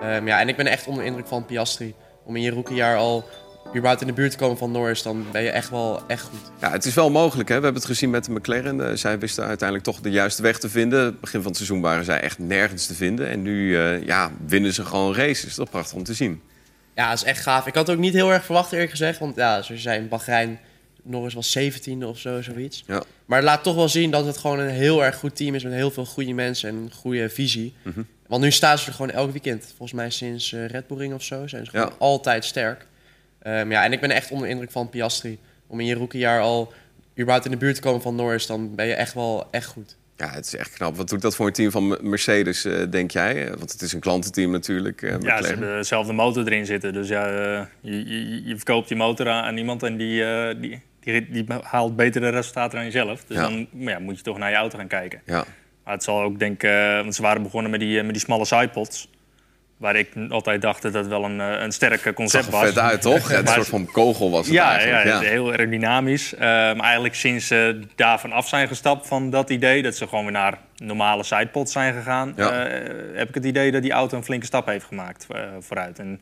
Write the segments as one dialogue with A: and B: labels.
A: Ehm, ja, en ik ben echt onder de indruk van Piastri. Om in je rookiejaar al überhaupt in de buurt te komen van Norris, dan ben je echt wel echt goed.
B: Ja, het is wel mogelijk. Hè? We hebben het gezien met de McLaren. Eh, zij wisten uiteindelijk toch de juiste weg te vinden. Het begin van het seizoen waren zij echt nergens te vinden. En nu eh, ja, winnen ze gewoon races. Dat is toch prachtig om te zien.
A: Ja, dat is echt gaaf. Ik had het ook niet heel erg verwacht eerlijk gezegd. Want ja, zoals je zei, in Bahrein, Norris was 17e of zo, zoiets.
B: Ja.
A: Maar het laat toch wel zien dat het gewoon een heel erg goed team is met heel veel goede mensen en een goede visie.
B: Mhm.
A: Want nu staan ze er gewoon elk weekend. Volgens mij sinds eh, Red Bull Ring of zo zijn ze gewoon
B: Ja.
A: altijd sterk. Ehm, ja, en ik ben echt onder de indruk van Piastri. Om in je rookiejaar al überhaupt in de buurt te komen van Norris, dan ben je echt wel echt goed.
B: Ja, het is echt knap. Wat doet dat voor een team van Mercedes, eh, denk jij? Want het is een klantenteam natuurlijk. eh,
C: Ja, ze hebben dezelfde motor erin zitten. Dus ja, je, je, je verkoopt je motor aan, iemand en die, die, die, die haalt betere resultaten dan jezelf. Dus
B: Ja.
C: dan ja, moet je toch naar je auto gaan kijken.
B: Ja.
C: Maar het zal ook, denk ik, eh, want ze waren begonnen met die, eh, met die smalle sidepods. Waar ik altijd dacht dat dat wel een, eh, een sterk
B: Het
C: concept was.
B: vet uit, toch? Ja, een soort van kogel was het
C: Ja,
B: eigenlijk.
C: ja, heel aerodynamisch. Eh, maar eigenlijk sinds ze daarvan af zijn gestapt van dat idee... dat ze gewoon weer naar normale sidepods zijn gegaan...
B: Ja.
C: heb ik het idee dat die auto een flinke stap heeft gemaakt vooruit. En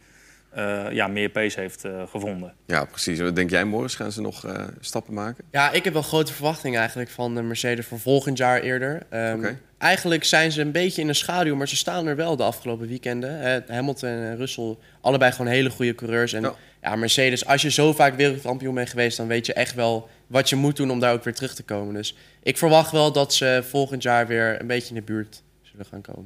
C: eh, ja, meer pace heeft eh, gevonden.
B: Ja, precies. Wat denk jij, Morris? Gaan ze nog eh, stappen maken?
A: Ja, ik heb wel grote verwachtingen eigenlijk van de Mercedes voor volgend jaar eerder. Ehm. Eigenlijk zijn ze een beetje in de schaduw, maar ze staan er wel de afgelopen weekenden. Hamilton en Russell, allebei gewoon hele goede coureurs. En
B: Ja.
A: ja. Mercedes, als je zo vaak wereldkampioen bent geweest, dan weet je echt wel wat je moet doen om daar ook weer terug te komen. Dus ik verwacht wel dat ze volgend jaar weer een beetje in de buurt zullen gaan komen.